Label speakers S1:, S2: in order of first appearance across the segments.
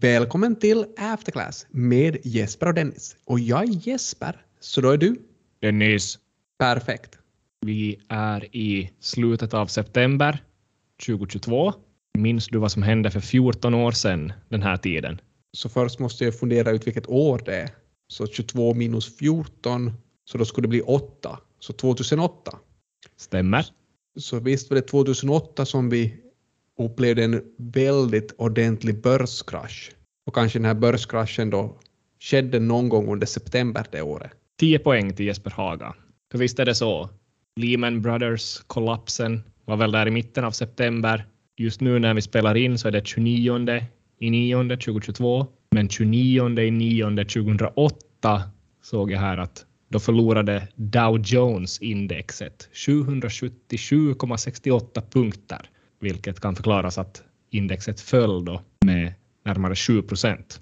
S1: Välkommen till Afterclass med Jesper och Dennis. Och jag är Jesper, så då är du?
S2: Dennis,
S1: Perfekt.
S2: vi är i slutet av september 2022. Minns du vad som hände för 14 år sedan den här tiden?
S1: Så först måste jag fundera ut vilket år det är. Så 22 minus 14, så då skulle det bli 8. Så 2008.
S2: Stämmer?
S1: Så visst var det 2008 som vi upplevde en väldigt ordentlig börskrasch. Och kanske den här börskraschen då skedde någon gång under september det året.
S2: 10 poäng till Jesper Haga. För visst är det så? Lehman Brothers-kollapsen var väl där i mitten av september. Just nu när vi spelar in så är det 29 i 9 2022. Men 29 i 9 2008 såg jag här att då förlorade Dow Jones-indexet 777,68 punkter, vilket kan förklaras att indexet föll då med närmare 7 procent.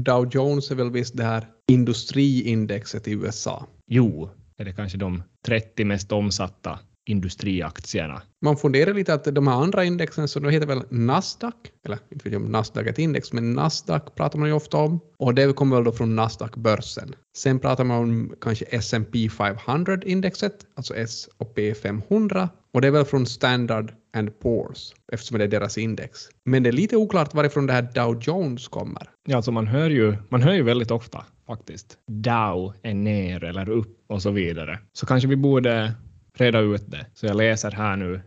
S1: Dow Jones är väl visst det här industriindexet i USA.
S2: Jo, är det kanske de 30 mest omsatta industriaktierna.
S1: Man funderar lite att de här andra indexen, så de heter väl Nasdaq, eller inte vet jag om Nasdaq är ett index, men Nasdaq pratar man ju ofta om. Och det kommer väl då från Nasdaq-börsen. Sen pratar man om kanske S&P 500-indexet, alltså S&P 500. Och det är väl från Standard and Poor's, eftersom det är deras index. Men det är lite oklart varifrån det här Dow Jones kommer.
S2: Ja, alltså man hör ju, man hör ju väldigt ofta faktiskt. Dow är ner eller upp och så vidare. Så kanske vi borde reda ut det. Så jag läser här nu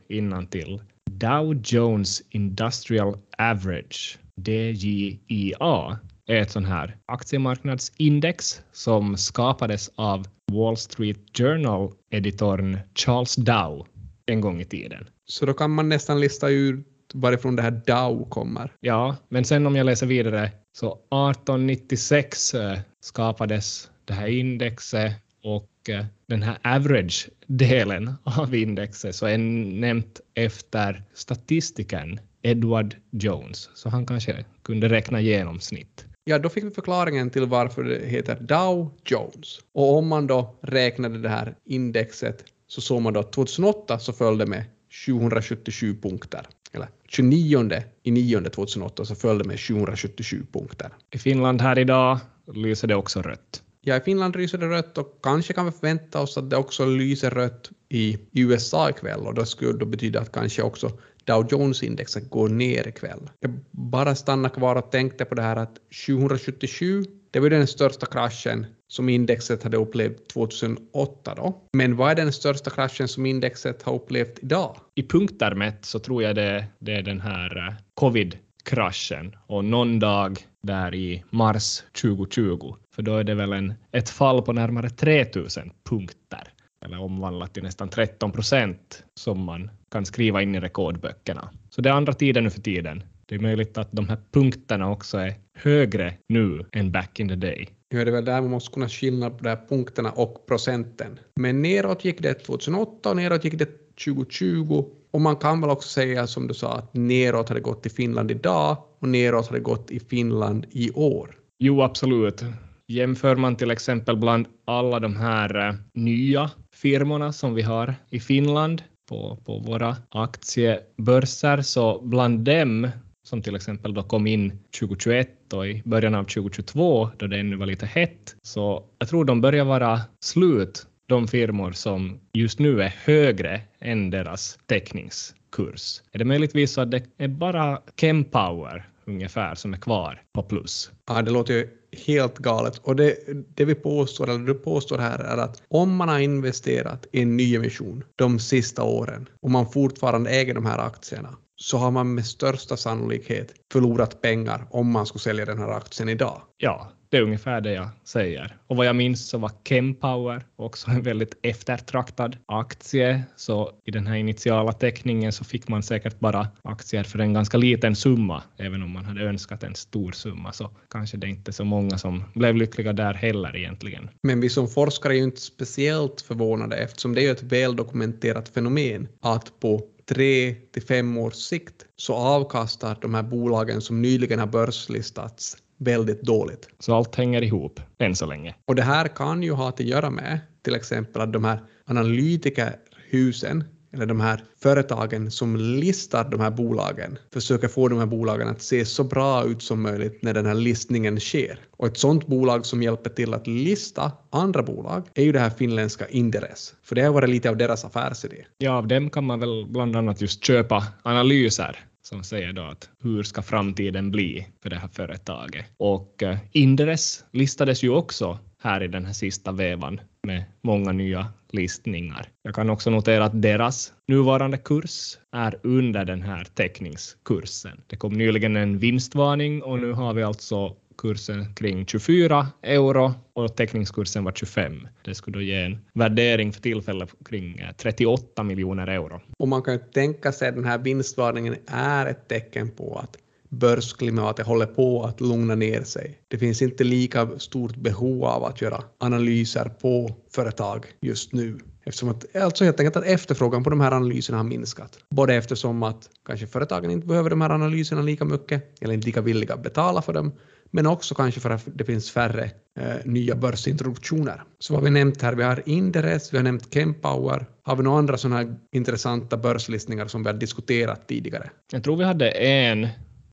S2: till. Dow Jones Industrial Average, DJIA, är ett sånt här aktiemarknadsindex som skapades av Wall Street Journal-editorn Charles Dow en gång i tiden.
S1: Så då kan man nästan lista ut varifrån det här Dow kommer.
S2: Ja, men sen om jag läser vidare så 1896 eh, skapades det här indexet och eh, den här average-delen av indexet så är nämnt efter statistikern Edward Jones, så han kanske kunde räkna genomsnitt.
S1: Ja, då fick vi förklaringen till varför det heter Dow Jones. Och om man då räknade det här indexet så såg man då att 2008 så föll det med 777 punkter. Eller 29 i 9 2008 så föll det med 777 punkter.
S2: I Finland här idag lyser det också rött.
S1: Ja, i Finland lyser det rött och kanske kan vi förvänta oss att det också lyser rött i USA ikväll och det skulle då betyda att kanske också Dow Jones-indexet går ner ikväll. Jag bara stannar kvar och tänkte på det här att 777, det var den största kraschen som indexet hade upplevt 2008 då. Men vad är den största kraschen som indexet har upplevt idag?
S2: I punkter mätt så tror jag det, det är den här eh, covid kraschen och någon dag där i mars 2020, för då är det väl en, ett fall på närmare 3000 punkter, eller omvandlat till nästan 13 procent som man kan skriva in i rekordböckerna. Så det är andra tider nu för tiden. Det är möjligt att de här punkterna också är högre nu än back in the day.
S1: Nu är det väl där man måste kunna skilja på de här punkterna och procenten. Men neråt gick det 2008 och neråt gick det 2020 och man kan väl också säga som du sa att neråt hade gått i Finland idag och neråt hade gått i Finland i år.
S2: Jo, absolut. Jämför man till exempel bland alla de här uh, nya firmorna som vi har i Finland på, på våra aktiebörser, så bland dem som till exempel då kom in 2021 och i början av 2022 då det ännu var lite hett, så jag tror de börjar vara slut de firmor som just nu är högre än deras täckningskurs. Är det möjligtvis så att det är bara Kempower ungefär som är kvar på plus?
S1: Ja, det låter ju helt galet. Och det, det vi påstår, eller du påstår här, är att om man har investerat i en nyemission de sista åren och man fortfarande äger de här aktierna, så har man med största sannolikhet förlorat pengar om man skulle sälja den här aktien idag.
S2: Ja, det är ungefär det jag säger. Och vad jag minns så var Kempower också en väldigt eftertraktad aktie, så i den här initiala teckningen så fick man säkert bara aktier för en ganska liten summa, även om man hade önskat en stor summa, så kanske det inte är så många som blev lyckliga där heller egentligen.
S1: Men vi som forskare är ju inte speciellt förvånade eftersom det är ett väldokumenterat fenomen att på tre till fem års sikt så avkastar de här bolagen som nyligen har börslistats väldigt dåligt.
S2: Så allt hänger ihop än så länge.
S1: Och det här kan ju ha att göra med till exempel att de här analytikerhusen eller de här företagen som listar de här bolagen, försöker få de här bolagen att se så bra ut som möjligt när den här listningen sker. Och ett sådant bolag som hjälper till att lista andra bolag är ju det här finländska Inderes, för det har varit lite av deras affärsidé.
S2: Ja, av dem kan man väl bland annat just köpa analyser som säger då att hur ska framtiden bli för det här företaget? Och eh, Inderes listades ju också här i den här sista vevan med många nya listningar. Jag kan också notera att deras nuvarande kurs är under den här täckningskursen. Det kom nyligen en vinstvarning och nu har vi alltså kursen kring 24 euro och teckningskursen var 25. Det skulle då ge en värdering för tillfället kring eh, 38 miljoner euro.
S1: Och man kan ju tänka sig att den här vinstvarningen är ett tecken på att börsklimatet håller på att lugna ner sig. Det finns inte lika stort behov av att göra analyser på företag just nu. Eftersom att, alltså helt enkelt att efterfrågan på de här analyserna har minskat. Både eftersom att kanske företagen inte behöver de här analyserna lika mycket, eller inte lika villiga att betala för dem, men också kanske för att det finns färre eh, nya börsintroduktioner. Så vad har vi nämnt här? Vi har Inderes, vi har nämnt Kempower. Har vi några andra sådana här intressanta börslistningar som vi har diskuterat tidigare?
S2: Jag tror vi hade en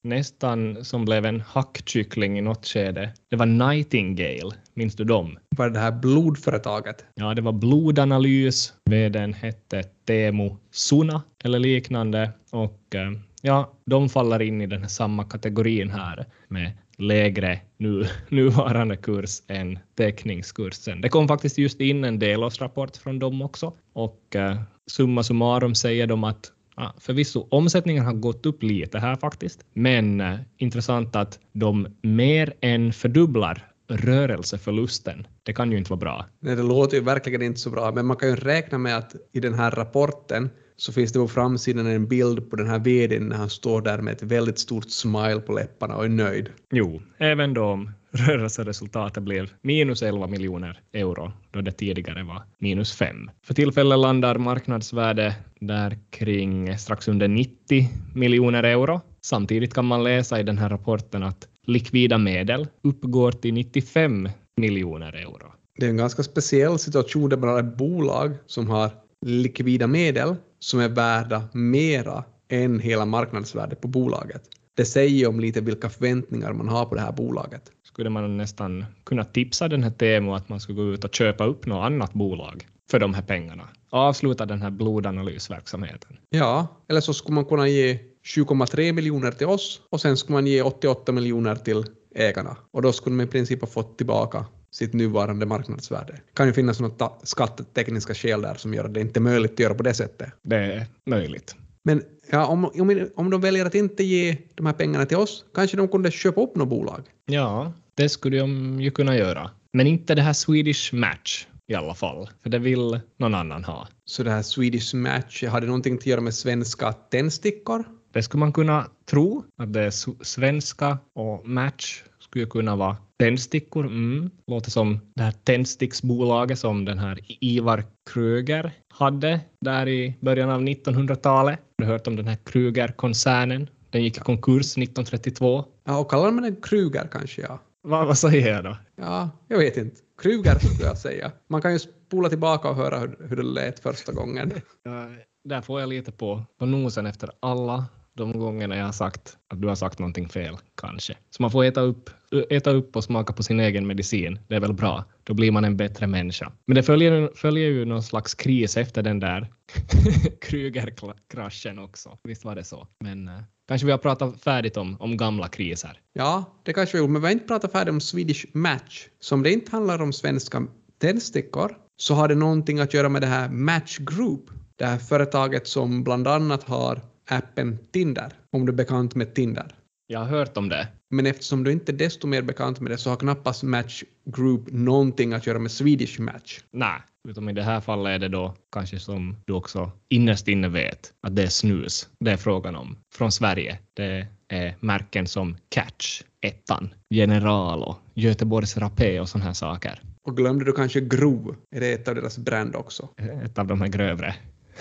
S2: nästan som blev en hackkyckling i något skede. Det var Nightingale, minns du dem?
S1: Var det det här blodföretaget?
S2: Ja, det var blodanalys. Vdn hette Teemu Suna eller liknande och eh, ja, de faller in i den här samma kategorin här med lägre nu, nuvarande kurs än täckningskursen. Det kom faktiskt just in en delårsrapport från dem också och eh, summa summarum säger de att Ja, förvisso, omsättningen har gått upp lite här faktiskt, men eh, intressant att de mer än fördubblar rörelseförlusten. Det kan ju inte vara bra.
S1: Nej, det låter ju verkligen inte så bra, men man kan ju räkna med att i den här rapporten så finns det på framsidan en bild på den här vdn när han står där med ett väldigt stort smile på läpparna och är nöjd.
S2: Jo, även då rörelseresultatet blev minus 11 miljoner euro då det tidigare var minus 5. För tillfället landar marknadsvärde där kring strax under 90 miljoner euro. Samtidigt kan man läsa i den här rapporten att likvida medel uppgår till 95 miljoner euro.
S1: Det är en ganska speciell situation där man har ett bolag som har likvida medel som är värda mera än hela marknadsvärdet på bolaget. Det säger om lite vilka förväntningar man har på det här bolaget.
S2: Skulle man nästan kunna tipsa den här Teemu att man skulle gå ut och köpa upp något annat bolag för de här pengarna? Avsluta den här blodanalysverksamheten.
S1: Ja, eller så skulle man kunna ge 7,3 miljoner till oss och sen skulle man ge 88 miljoner till ägarna och då skulle man i princip ha fått tillbaka sitt nuvarande marknadsvärde. Det kan ju finnas några skattetekniska skäl där som gör att det inte är möjligt att göra på det sättet.
S2: Det är möjligt.
S1: Men ja, om, om, om de väljer att inte ge de här pengarna till oss, kanske de kunde köpa upp något bolag?
S2: Ja, det skulle de ju kunna göra. Men inte det här Swedish Match i alla fall, för det vill någon annan ha.
S1: Så det här Swedish Match, har det någonting att göra med svenska tändstickor?
S2: Det skulle man kunna tro, att det är svenska och Match skulle kunna vara tändstickor. Mm. Låter som det här tändsticksbolaget som den här Ivar Kruger hade där i början av 1900-talet. Har du hört om den här Kruger-koncernen? Den gick i konkurs 1932.
S1: Ja, och kallar man den Kruger kanske, ja.
S2: Va, vad säger jag då?
S1: Ja, jag vet inte. Kruger skulle jag säga. Man kan ju spola tillbaka och höra hur, hur det lät första gången.
S2: Ja, där får jag lite på, på nosen efter alla de gångerna jag har sagt att du har sagt någonting fel, kanske. Så man får äta upp, äta upp och smaka på sin egen medicin. Det är väl bra. Då blir man en bättre människa. Men det följer, följer ju någon slags kris efter den där Kruger-kraschen också. Visst var det så. Men uh, kanske vi har pratat färdigt om, om gamla kriser.
S1: Ja, det kanske vi har men vi har inte pratat färdigt om Swedish Match. Som det inte handlar om svenska tändstickor så har det någonting att göra med det här Match Group. Det här företaget som bland annat har appen Tinder, om du är bekant med Tinder.
S2: Jag har hört om det.
S1: Men eftersom du inte är desto mer bekant med det så har knappast Match Group någonting att göra med Swedish Match.
S2: Nej, utom i det här fallet är det då kanske som du också innerst inne vet att det är snus det är frågan om från Sverige. Det är märken som Catch, Ettan, General och Göteborgs Rapé och sådana här saker.
S1: Och glömde du kanske Grov? Är det ett av deras brand också?
S2: Ett av de här grövre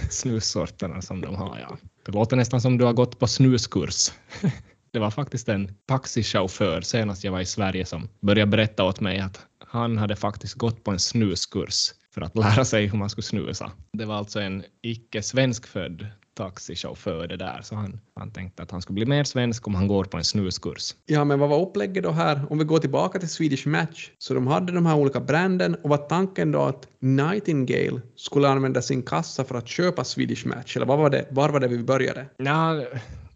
S2: snussorterna som de har, ja. Det låter nästan som du har gått på snuskurs. Det var faktiskt en taxichaufför senast jag var i Sverige som började berätta åt mig att han hade faktiskt gått på en snuskurs för att lära sig hur man skulle snusa. Det var alltså en icke svenskfödd taxichaufför det där, så han, han tänkte att han skulle bli mer svensk om han går på en snuskurs.
S1: Ja, men vad var upplägget då här? Om vi går tillbaka till Swedish Match, så de hade de här olika branden och var tanken då att Nightingale skulle använda sin kassa för att köpa Swedish Match, eller vad var det, var var det vi började?
S2: Ja,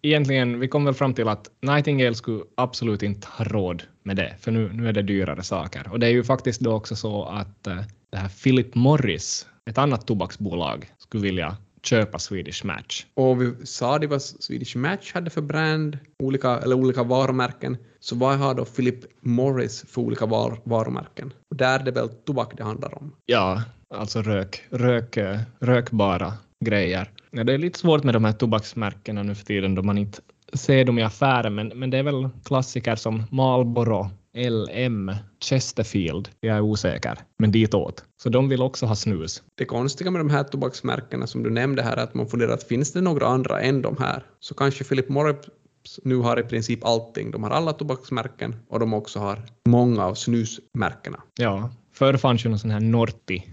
S2: egentligen, vi kom väl fram till att Nightingale skulle absolut inte ha råd med det, för nu, nu är det dyrare saker. Och det är ju faktiskt då också så att uh, det här Philip Morris, ett annat tobaksbolag, skulle vilja köpa Swedish Match.
S1: Och vi sa det vad Swedish Match hade för brand, olika, eller olika varumärken, så vad har då Philip Morris för olika var, varumärken? Och där är det väl tobak det handlar om?
S2: Ja, alltså rök, rök, rökbara grejer. Ja, det är lite svårt med de här tobaksmärkena nu för tiden då man inte ser dem i affären, men, men det är väl klassiker som Marlboro, LM, Chesterfield, jag är osäker, men ditåt. Så de vill också ha snus.
S1: Det konstiga med de här tobaksmärkena som du nämnde här är att man funderar att finns det några andra än de här? Så kanske Philip Morris nu har i princip allting. De har alla tobaksmärken och de också har många av snusmärkena.
S2: Ja, förr fanns ju någon sån här Norti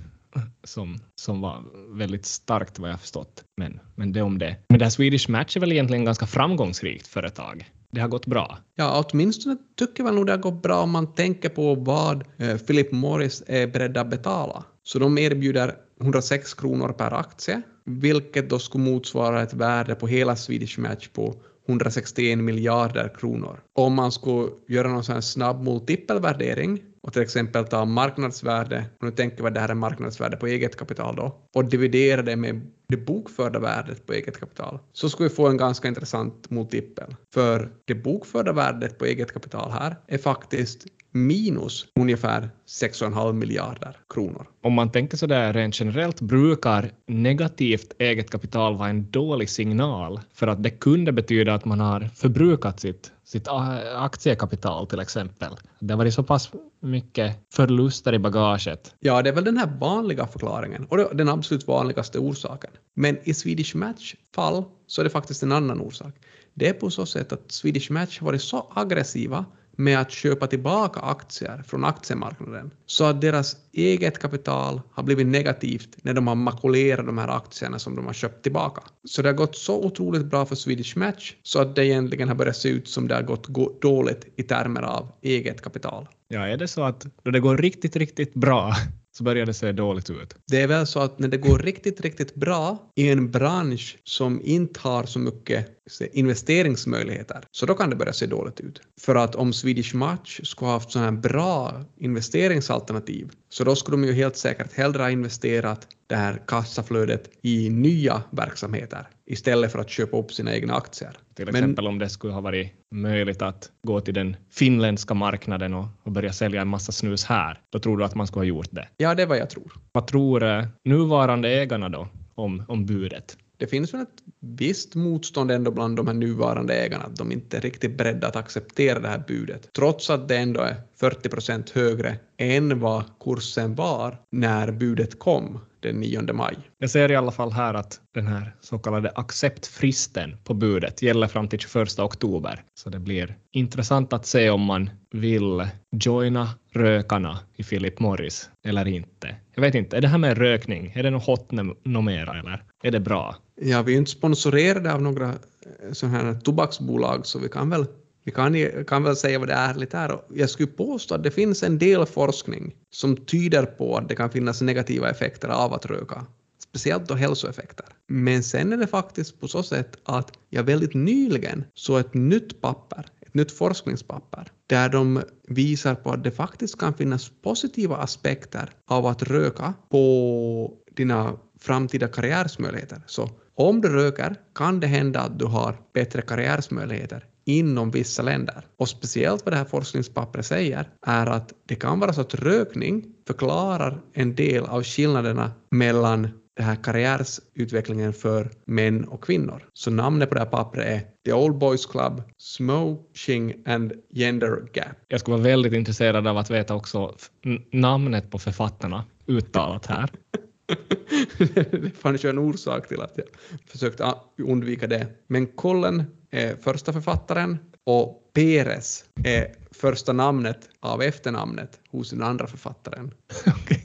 S2: som, som var väldigt starkt vad jag förstått. Men, men det om det. Men det här Swedish Match är väl egentligen ganska framgångsrikt företag. Det har gått bra.
S1: Ja, åtminstone tycker man nog det har gått bra om man tänker på vad eh, Philip Morris är beredda att betala. Så de erbjuder 106 kronor per aktie, vilket då skulle motsvara ett värde på hela Swedish Match på 161 miljarder kronor. Om man skulle göra någon sån här snabb multipelvärdering och till exempel ta marknadsvärde, och nu tänker vi att det här är marknadsvärde på eget kapital då, och dividera det med det bokförda värdet på eget kapital, så skulle vi få en ganska intressant multipel. För det bokförda värdet på eget kapital här är faktiskt minus ungefär 6,5 miljarder kronor.
S2: Om man tänker så där rent generellt brukar negativt eget kapital vara en dålig signal för att det kunde betyda att man har förbrukat sitt, sitt aktiekapital till exempel. Det har varit så pass mycket förluster i bagaget.
S1: Ja, det är väl den här vanliga förklaringen och den absolut vanligaste orsaken. Men i Swedish Match fall så är det faktiskt en annan orsak. Det är på så sätt att Swedish Match har varit så aggressiva med att köpa tillbaka aktier från aktiemarknaden så att deras eget kapital har blivit negativt när de har makulerat de här aktierna som de har köpt tillbaka. Så det har gått så otroligt bra för Swedish Match så att det egentligen har börjat se ut som det har gått dåligt i termer av eget kapital.
S2: Ja, är det så att då det går riktigt, riktigt bra så börjar det se dåligt ut.
S1: Det är väl så att när det går riktigt, riktigt bra i en bransch som inte har så mycket investeringsmöjligheter, så då kan det börja se dåligt ut. För att om Swedish Match skulle ha haft sådana här bra investeringsalternativ, så då skulle de ju helt säkert hellre ha investerat det här kassaflödet i nya verksamheter istället för att köpa upp sina egna aktier.
S2: Till exempel Men, om det skulle ha varit möjligt att gå till den finländska marknaden och, och, börja sälja en massa snus här, då tror du att man skulle ha gjort det?
S1: Ja, det är vad jag tror.
S2: Vad tror eh, nuvarande ägarna då om, om budet?
S1: Det finns väl ett visst motstånd ändå bland de här nuvarande ägarna, att de inte är riktigt beredda att acceptera det här budet, trots att det ändå är 40 procent högre än vad kursen var när budet kom den 9 maj.
S2: Jag ser i alla fall här att den här så kallade acceptfristen på budet gäller fram till 21 oktober, så det blir intressant att se om man vill joina rökarna i Philip Morris eller inte. Jag vet inte, är det här med rökning, är det något hot numera eller är det bra?
S1: Ja, vi är inte sponsorerade av några eh, sådana här tobaksbolag så vi kan väl, vi kan, kan väl säga vad det ärligt är. Jag skulle påstå att det finns en del forskning som tyder på att det kan finnas negativa effekter av att röka speciellt då hälsoeffekter. Men sen är det faktiskt på så sätt att jag väldigt nyligen såg ett nytt papper, nytt forskningspapper, där de visar på att det faktiskt kan finnas positiva aspekter av att röka på dina framtida karriärsmöjligheter. Så om du röker kan det hända att du har bättre karriärsmöjligheter inom vissa länder. Och speciellt vad det här forskningspappret säger är att det kan vara så att rökning förklarar en del av skillnaderna mellan den här karriärsutvecklingen för män och kvinnor. Så namnet på det här pappret är The Old Boys Club, Smoking and Gender Gap.
S2: Jag skulle vara väldigt intresserad av att veta också namnet på författarna uttalat här.
S1: det fanns ju en orsak till att jag försökte undvika det. Men Colin är första författaren och Peres är första namnet av efternamnet hos den andra författaren.
S2: okay.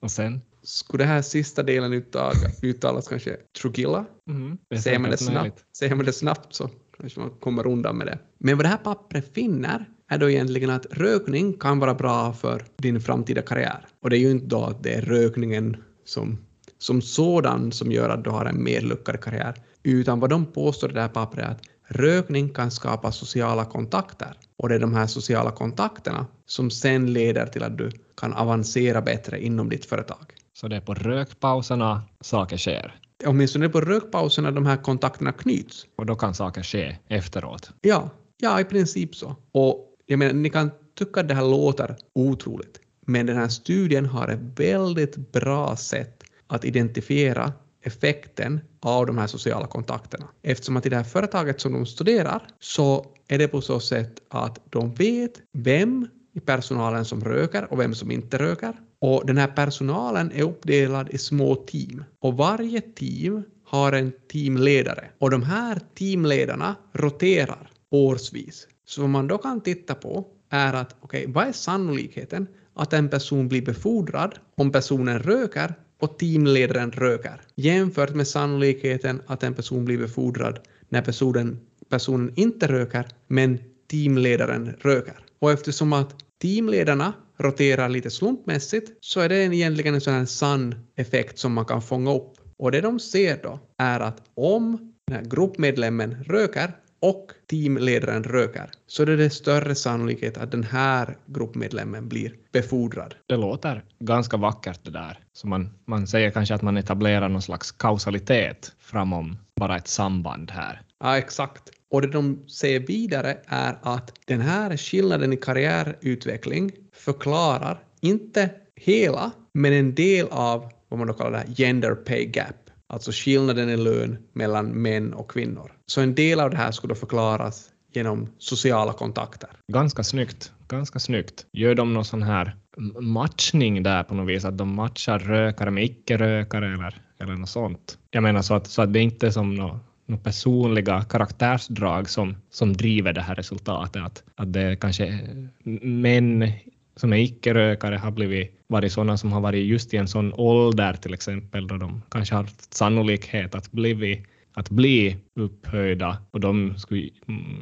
S2: Och sen?
S1: Skulle det här sista delen uttag, uttalas kanske Trugilla?
S2: Mm.
S1: Säger man, det snabbt, säger man det snabbt så kanske man kommer undan med det. Men vad det här pappret finner är då egentligen att rökning kan vara bra för din framtida karriär. Och det är ju inte då att det är rökningen som, som sådan som gör att du har en mer lyckad karriär, utan vad de påstår i det här pappret är att rökning kan skapa sociala kontakter. Och det är de här sociala kontakterna som sen leder till att du kan avancera bättre inom ditt företag.
S2: Så det är på rökpauserna saker sker.
S1: Åtminstone på rökpauserna de här kontakterna knyts.
S2: Och då kan saker ske efteråt.
S1: Ja, ja i princip så. Och jag menar, ni kan tycka att det här låter otroligt, men den här studien har ett väldigt bra sätt att identifiera effekten av de här sociala kontakterna. Eftersom att i det här företaget som de studerar så är det på så sätt att de vet vem i personalen som röker och vem som inte röker. Och den här personalen är uppdelad i små team och varje team har en teamledare och de här teamledarna roterar årsvis. Så vad man då kan titta på är att okej, vad är sannolikheten att en person blir befordrad om personen röker och teamledaren röker jämfört med sannolikheten att en person blir befordrad när personen, personen inte röker men teamledaren röker. Och eftersom att teamledarna roterar lite slumpmässigt så är det egentligen en sån här sann effekt som man kan fånga upp. Och det de ser då är att om den här gruppmedlemmen röker och teamledaren röker så är det större sannolikhet att den här gruppmedlemmen blir befordrad.
S2: Det låter ganska vackert det där. Så man, man säger kanske att man etablerar någon slags kausalitet framom bara ett samband här.
S1: Ja, exakt. Och det de säger vidare är att den här skillnaden i karriärutveckling förklarar inte hela, men en del av vad man då kallar det gender pay gap, alltså skillnaden i lön mellan män och kvinnor. Så en del av det här skulle förklaras genom sociala kontakter.
S2: Ganska snyggt. Ganska snyggt. Gör de någon sån här matchning där på något vis, att de matchar rökare med icke-rökare eller, eller något sånt? Jag menar så att, så att det inte är som något personliga karaktärsdrag som, som driver det här resultatet. Att, att det kanske är män som är icke-rökare har blivit, varit sådana som har varit just i en sån ålder till exempel då de kanske har haft sannolikhet att bli, att bli upphöjda och de skulle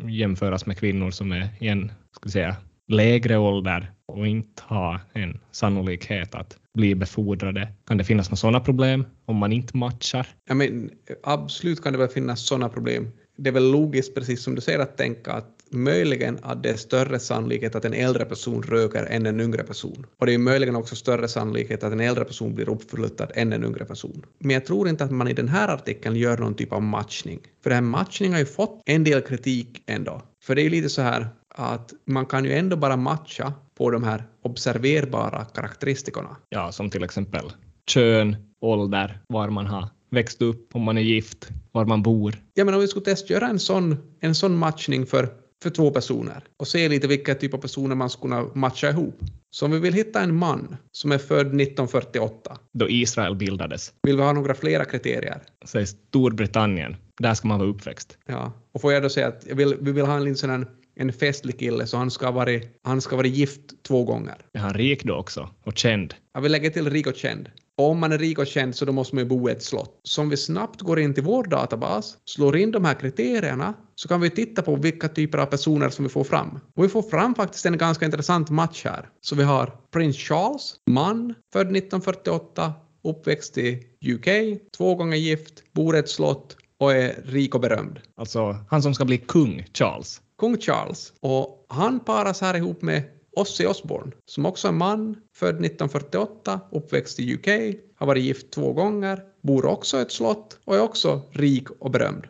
S2: jämföras med kvinnor som är i en ska säga, lägre ålder och inte ha en sannolikhet att bli befordrade. Kan det finnas några sådana problem om man inte matchar?
S1: Ja, men eh, absolut kan det väl finnas sådana problem. Det är väl logiskt, precis som du säger, att tänka att möjligen att det är större sannolikhet att en äldre person röker än en yngre person. Och det är möjligen också större sannolikhet att en äldre person blir uppflyttad än en yngre person. Men jag tror inte att man i den här artikeln gör någon typ av matchning. För den här matchningen har ju fått en del kritik ändå. För det är ju lite så här att man kan ju ändå bara matcha på de här observerbara karaktäristikorna.
S2: Ja, som till exempel kön, ålder, var man har växt upp, om man är gift, var man bor.
S1: Ja, men om vi skulle testgöra en sån, en sån matchning för, för två personer och se lite vilka typ av personer man skulle kunna matcha ihop. Så om vi vill hitta en man som är född 1948,
S2: Då Israel bildades,
S1: vill vi ha några flera kriterier?
S2: säg Storbritannien, där ska man vara uppväxt.
S1: Ja. Och får jag då säga att jag vill, vi vill ha en liten sån här, en festlig kille så han ska ha varit, han ska ha varit gift två gånger.
S2: Är han rik då också och känd?
S1: Jag vill lägga till rik och känd. Och om man är rik och känd så då måste man ju bo i ett slott. Så om vi snabbt går in till vår databas, slår in de här kriterierna, så kan vi titta på vilka typer av personer som vi får fram. Och vi får fram faktiskt en ganska intressant match här. Så vi har prins Charles, man, född 1948, uppväxt i UK, två gånger gift, bor i ett slott och är rik och berömd.
S2: Alltså han som ska bli kung, Charles.
S1: Kung Charles. Och han paras här ihop med Ozzy Osbourne, som också är man, född 1948, uppväxt i UK, har varit gift två gånger, bor också i ett slott och är också rik och berömd.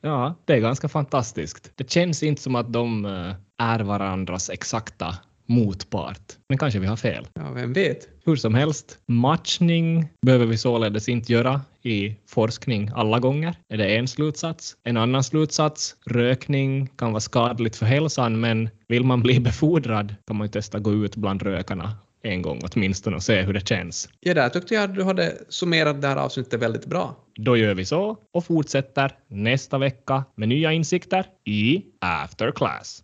S2: Ja, det är ganska fantastiskt. Det känns inte som att de eh, är varandras exakta motpart. Men kanske vi har fel.
S1: Ja, vem vet?
S2: Hur som helst, matchning behöver vi således inte göra i forskning alla gånger. Är det en slutsats? En annan slutsats, rökning kan vara skadligt för hälsan, men vill man bli befordrad kan man ju testa gå ut bland rökarna en gång åtminstone och se hur det känns.
S1: Ja, där tyckte jag du hade summerat det här avsnittet väldigt bra.
S2: Då gör vi så och fortsätter nästa vecka med nya insikter i After Class.